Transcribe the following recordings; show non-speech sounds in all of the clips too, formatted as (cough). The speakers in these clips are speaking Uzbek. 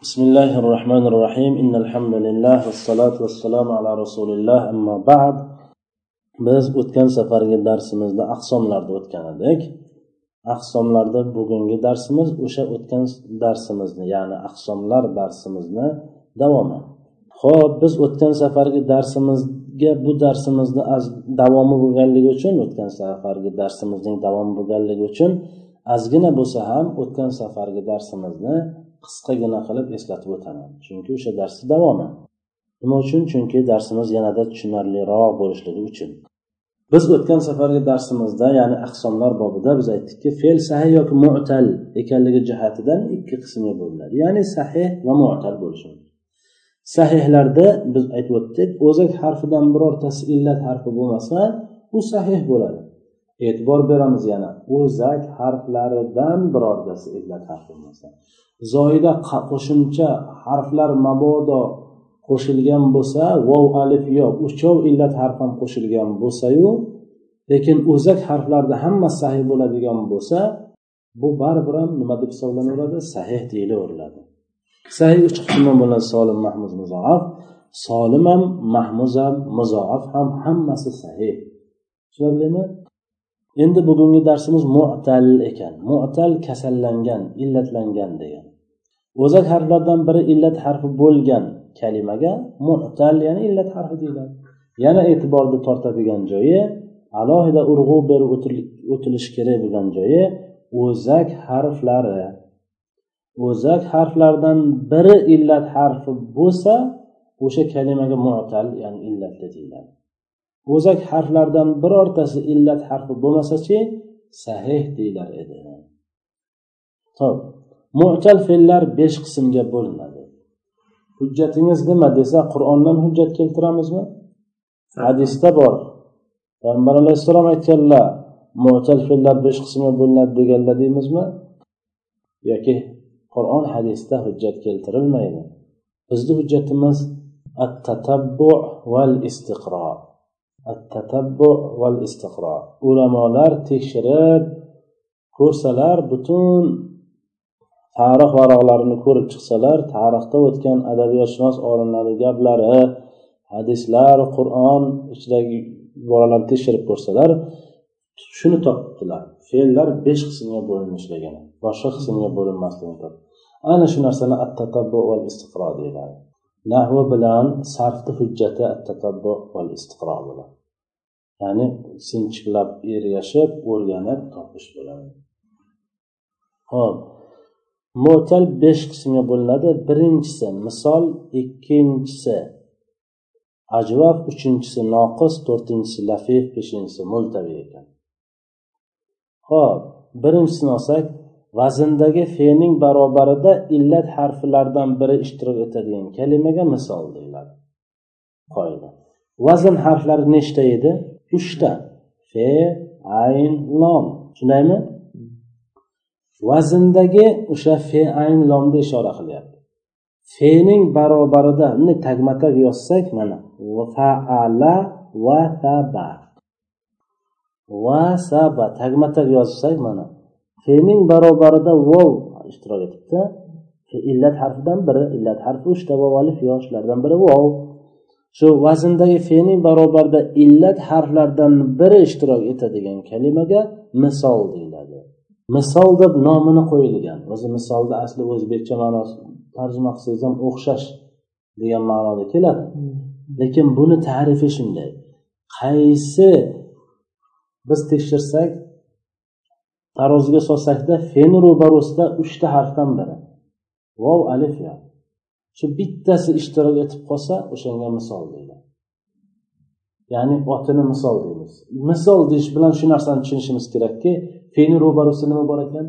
بسم الله الرحمن الرحيم إن الحمد لله والصلاة والسلام على رسول الله أما بعد biz o'tgan safargi darsimizda aqsomlarda o'tgan edik aqsomlarda bugungi darsimiz o'sha o'tgan darsimizni ya'ni aqsomlar darsimizni davomi ho'p biz o'tgan safargi darsimizga bu darsimizni davomi bo'lganligi uchun o'tgan safargi darsimizning davomi bo'lganligi uchun ozgina bo'lsa ham o'tgan safargi darsimizni qisqagina qilib eslatib o'taman. Chunki o'sha darsni davomi. Nima uchun? Chunki darsimiz yanada tushunarliroq bo'lishligi uchun. Biz o'tgan safargi darsimizda ya'ni ahsonlar bobida biz aytdikki fe'l sahih yoki mu'tal ekanligi jihatidan ikki qismga bo'linadi. Ya'ni sahih va mu'tal bo'lishi mumkin. Sahihlarda biz aytib o'tdik o'zak harfidan birortasi illat harfi bo'lmasa u sahih bo'ladi. E'tibor beramiz yana. O'zak harflaridan birortasi illat harf bo'lmasa. Zoida qo'shimcha harflar mabodo qo'shilgan bo'lsa vov alif yo uchov illat harf ham qo'shilgan bo'lsayu lekin o'zak harflarni hammasi sahih bo'ladigan bo'lsa bu baribir ham nima deb hisoblanaveradi sahih deyilaveriladi sahih uch qismdan bo'ladi. Solim mahmuz muzoaf. Solim ham mahmuz ham muzoaf ham hammasi sahih. Tushunarlimi? Endi bugungi darsimiz mu'tal ekan. Mu'tal kasallangan illatlangan degan. O'zak harflardan biri illat harfi bo'lgan kalimaga mu'tal ya'ni illat harfi deyiladi. Yana e'tiborni tortadigan joyi alohida urg'u berib o'tilishi kerak bo'lgan joyi o'zak harflari. O'zak harflaridan biri illat harfi bo'lsa o'sha kalimaga mu'tal ya'ni illatli deyiladi o'zak harflaridan birortasi illat harfi bo'lmasachi sahih deyilar edi. Ho'p mu'tal fe'llar besh qismga bo'linadi. Hujjatingiz nima desa qur'ondan hujjat keltiramizmi? Hadisda bor. Payg'ambar alayhissalom aytganlar mu'tal fe'llar besh qismga bo'linadi deganlar deymizmi? Yoki qur'on hadisda hujjat keltirilmaydi. Bizni hujjatimiz at tatabbu val istiqro val istiqro ulamolar tekshirib ko'rsalar butun tarix varaqlarini ko'rib chiqsalar tarixda o'tgan adabiyotshunos olimlarni gaplari hadislar qur'on ichidagi iboralarni tekshirib ko'rsalar shuni topibdilar fe'llar besh qismga bo'linishligini boshqa qismga bo'linmasligini ana shu narsani attatabbu val istiqro deyiladi. Nahvi bilan sarfni hujjati attatabbu val istiqro bo'ladi. Ya'ni sinchiklab ergashib o'rganib topish bo'ladi. Ho'p mo'tal besh qismga bo'linadi. Birinchisi misol ikkinchisi ajvaf uchinchisi noqis to'rtinchisi lafif beshinchisi multavi ekan. Ho'p birinchisini olsak vazndagi fe'ning barobarida illat harflaridan biri ishtirok etadigan kalimaga misol deyiladi. Qoida vazn harflari nechta edi? Uchta. Fe ayn lom. Tushunaymi? Vazndagi o'sha fe ayn lomni ishora qilyapti. Fening barobarida bunday tagma tag yozsak mana. Faala va saba. Va saba. Tagma tag yozsak mana. Fening barobarida vov ishtirok etibdi. Illat harfidan biri illat harfi uchta vov alif yo shulardan biri vov. Shu vazndagi fening barobarida illat harflaridan biri ishtirok etadigan kalimaga misol deyiladi. Misol deb nomini qo'yilgan. O'zi misolni asli o'zbekcha ma'nosi tarjima qilsangiz ham o'xshash degan ma'noda keladi. Lekin buni tarifi shunday. Qaysi biz tekshirsak taroziga solsakda fen ro'barosida uchta harfdan biri. Vov alif ya. Shu bittasi ishtirok etib qolsa o'shanga misol deyiladi ya'ni otini misol deymiz. Misol deyish bilan shu narsani tushunishimiz kerakki feni ro'barosida nima bor ekan?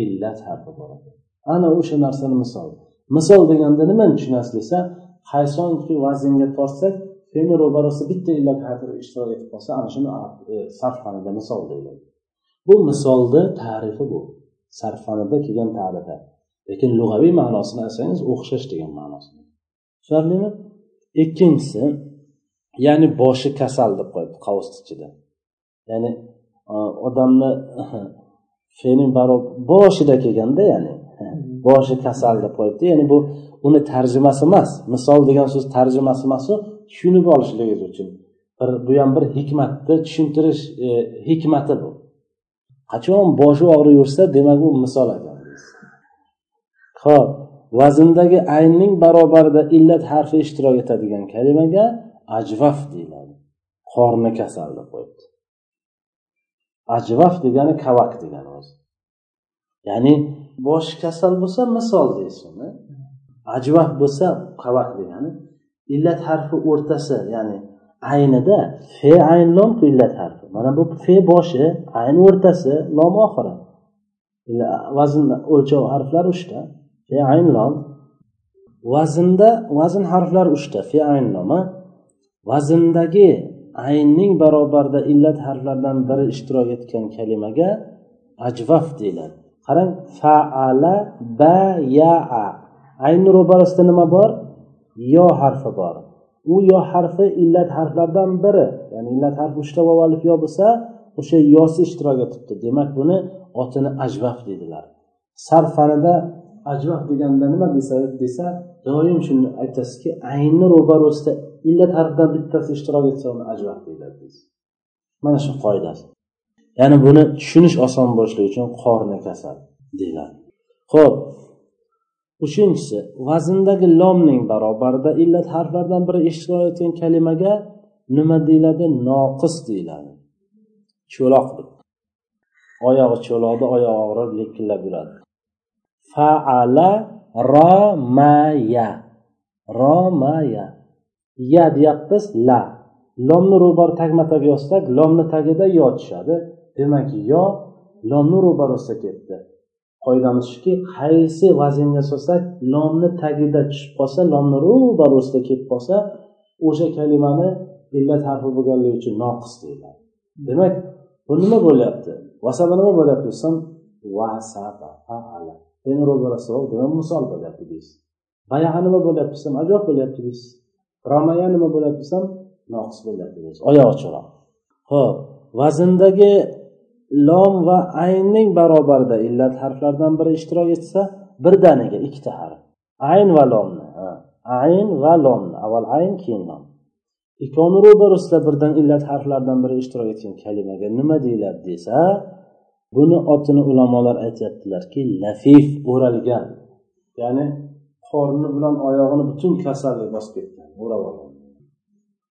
Illat harfi bor ekan. Ana o'sha narsani misol. Misol deganda nimani tushunasiz desa qaysonki vaznga tortsak feni ro'barosida bitta illat harfi ishtirok etib qolsa ana shuni e, sarfxonada misol deyiladi bu misolni tarifi bu. Sarfanida kelgan tarifi lekin lug'aviy ma'nosini olsangiz o'xshash degan ma'nosi. Tushunarlimi? Ikkinchisi ya'ni boshi kasal deb qo'yibdi qavs ichida. Ya'ni e, odamni (laughs) fe'li boshida kelganda ya'ni e, boshi kasal deb qo'yibdi. Ya'ni bu uni tarjimasi emas. Misol degan so'z tarjimasi emas u tushunib olishligingiz uchun. Bir bu ham bir hikmatni tushuntirish e, hikmati bu. Qachon boshi og'riyversa demak u misol ekan ho'p vazndagi aynning barobarida illat harfi ishtirok etadigan kalimaga ajvaf deyiladi. Qorni kasal deb qo'yibdi. Ajvaf degani kavak degani o'zi. Ya'ni boshi kasal bo'lsa misol deysin ajvaf bo'lsa kavak degani. Illat harfi o'rtasi ya'ni aynida fe ayn lom illat harfi. Mana bu fe boshi ayn o'rtasi lom oxiri. Vazn o'lchov harflari uchta fe ayn lom. Vaznda vazn harflari uchta fe ayn lomi vazndagi aynning barobarida illat harflaridan biri ishtirok etgan kalimaga ajvaf deyiladi. Qarang faala ba ya a. Ayni ro'barasida nima bor? Yo harfi bor. U yo harfi illat harflardan biri ya'ni illat harfi uchta vav alif yo bo'lsa o'sha yosi ishtirok etibdi. Demak buni otini ajvaf dedilar sarf fanida ajvaf deganda nima desa desa doim shuni aytasizki aynni ro'barosida illat harfidan bittasi ishtirok etsa uni ajvaf deyiladi mana shu qoidasi ya'ni buni tushunish oson bo'lishligi uchun qorni kasal deyiladi. Ho'p uchinchisi vazndagi lomning barobarida illat harflaridan biri eshitilayotgan kalimaga nima deyiladi? Noqis deyiladi. Cho'loq oyog'i cho'loqda oyog'i og'rib likillab yuradi. Faala romaya. Romaya. Ya deyapmiz la. Lomni ro'bari tagma tag yozsak lomni tagida yo tushadi. Demak yo lomni ro'barasida ketdi. Qoidamiz shuki qaysi vaznga solsak lomni tagida tushib qolsa lomni ro'barasida kelib qolsa o'sha kalimani illat harfi bo'lganligi uchun noqis deyiladi. Demak bu nima bo'lyapti? Vasaba nima bo'lyapti? Desam vasaba faala. Endi ro'barasida demak misol bo'lyapti deysiz. Bayaa nima bo'lyapti? Desam ajob bo'lyapti deysiz. Ramaya nima bo'lyapti? Desam noqis bo'lyapti deysiz. Oyog'i cho'loq ho'p vazndagi lom va aynning barobarida illat harflaridan biri ishtirok etsa birdaniga ikkita harf. Ayn va lomni ayn va lomni avval ayn keyin lom. Ikkovini ro'barasida birdan illat harflaridan biri ishtirok etgan kalimaga nima deyiladi desa buni otini ulamolar aytyaptilarki lafif o'ralgan. Ya'ni qorni bilan oyog'ini butun kasallik bosib ketgan o'rab olgan.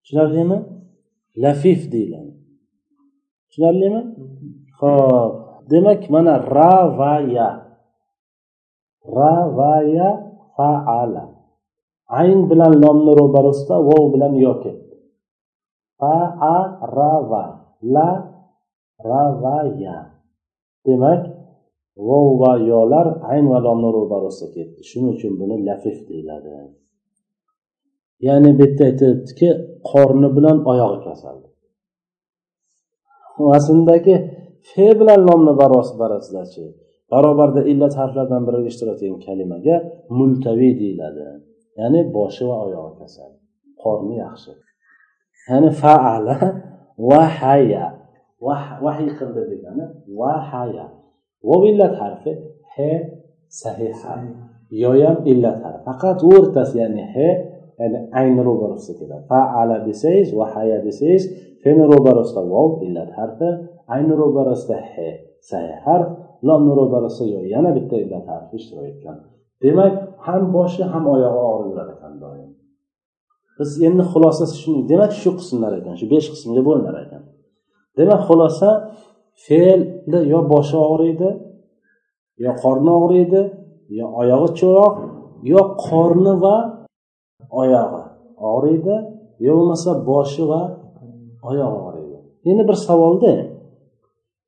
Tushunarlimi? Lafif deyiladi. Tushunarlimi? Ho'p demak mana ra va ya ra va ya faala. Ayn bilan lomni ro'barasida vov bilan yo ketdi faa rava va la ra ya demak vov va yolar ayn va lomni ro'barasida ketdi. Shuning uchun buni lafif deyiladi. Ya'ni bu yerda aytyaptiki qorni bilan oyog'i kasal aslidagi fe bilan nomni barosi barasizlarchi barobarda illat harflaridan biri ishtirok kalimaga multaviy deyiladi. Ya'ni boshi va oyog'i kasal. Qorni yaxshi. Ya'ni faala va haya. Vahiy qildi degani va haya. Vov illat harfi he sahih yoyam illat harfi. Faqat o'rtasi ya'ni he ya'ni ayni ro'barasida keladi. Faala desangiz va haya desangiz feni ro'barasida vov illat harfi ayni ro'barasida he say harf lomni ro'barasida yo yana bitta illat harfi ishtirok etgan. Demak ham boshi ham oyog'i og'rib yurar ekan doim. Biz endi xulosasi shuni demak shu qismlar ekan shu besh qismga bo'linar ekan. Demak xulosa fe'lni yo boshi og'riydi yo qorni og'riydi yo oyog'i cho'roq yo qorni va oyog'i og'riydi yo bo'lmasa boshi va oyog'i og'riydi. Endi bir savolda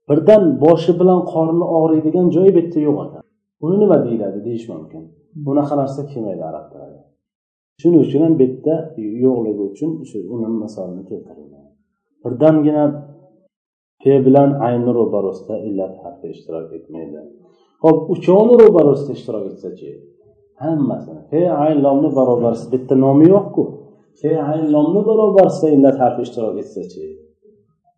birdan boshi bilan qorni og'riydigan joyi bu yerda yo'q ekan uni nima deyiladi deyish mumkin? Bunaqa narsa kelmaydi arab tilida? Shuning uchun ham bu yerda yo'qligi uchun shu uni misolini keltirilgan. Birdangina fe bilan ayni ro'barosida illat harfi ishtirok etmaydi. Ho'p uchovini ro'barosida ishtirok etsachi hammasini fe ayn lomni barobarisi bitta nomi yo'qku. Fe ayn lomni barobarisida illat harfi ishtirok etsachi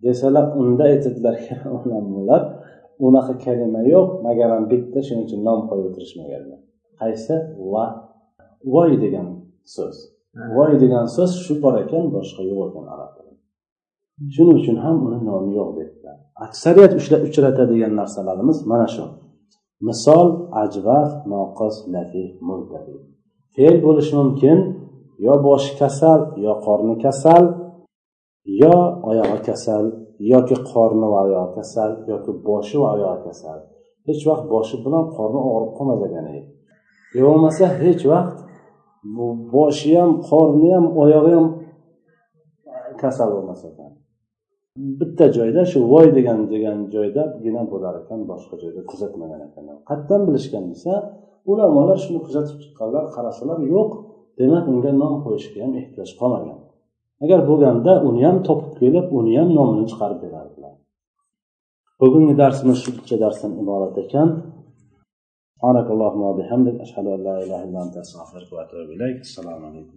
desalar unda aytadilarki ulamolar (laughs) unaqa kalima yo'q magaram bitta shuning uchun nom qo'yib o'tirishmaganlar qaysi? Va. Voy degan so'z. Voy degan so'z shu bor ekan boshqa yo'q ekan arab tilida shuning uchun ham uni nomi yo'q dedilar. Aksariyat uchratadigan narsalarimiz mana shu. Misol ajvaf noqis lafif multafi fe'l bo'lishi mumkin yo boshi kasal yo qorni kasal yo oyog'i kasal yoki qorni va oyog'i kasal yoki boshi va oyog'i kasal. Hech vaqt boshi bilan qorni og'rib qolmas ekan yo bo'lmasa hech vaqt bu boshi ham qorni ham oyog'i ham kasal bo'lmas ekan. Bitta joyda shu voy degan degan joydagina bo'lar ekan boshqa joyda kuzatmagan ekan. Qayerdan bilishgan desa ulamolar shuni kuzatib chiqqanlar qarasalar yo'q. demak unga nom qo'yishga ham ehtiyoj qolmagan agar bo'lganda uni ham topib kelib uni ham nomini chiqarib berardilar bugungi darsimiz shu bitta darsdan iborat ekan سبحانك اللهم وبحمدك أشهد أن لا إله إلا أنت أستغفرك وأتوب إليك السلام عليكم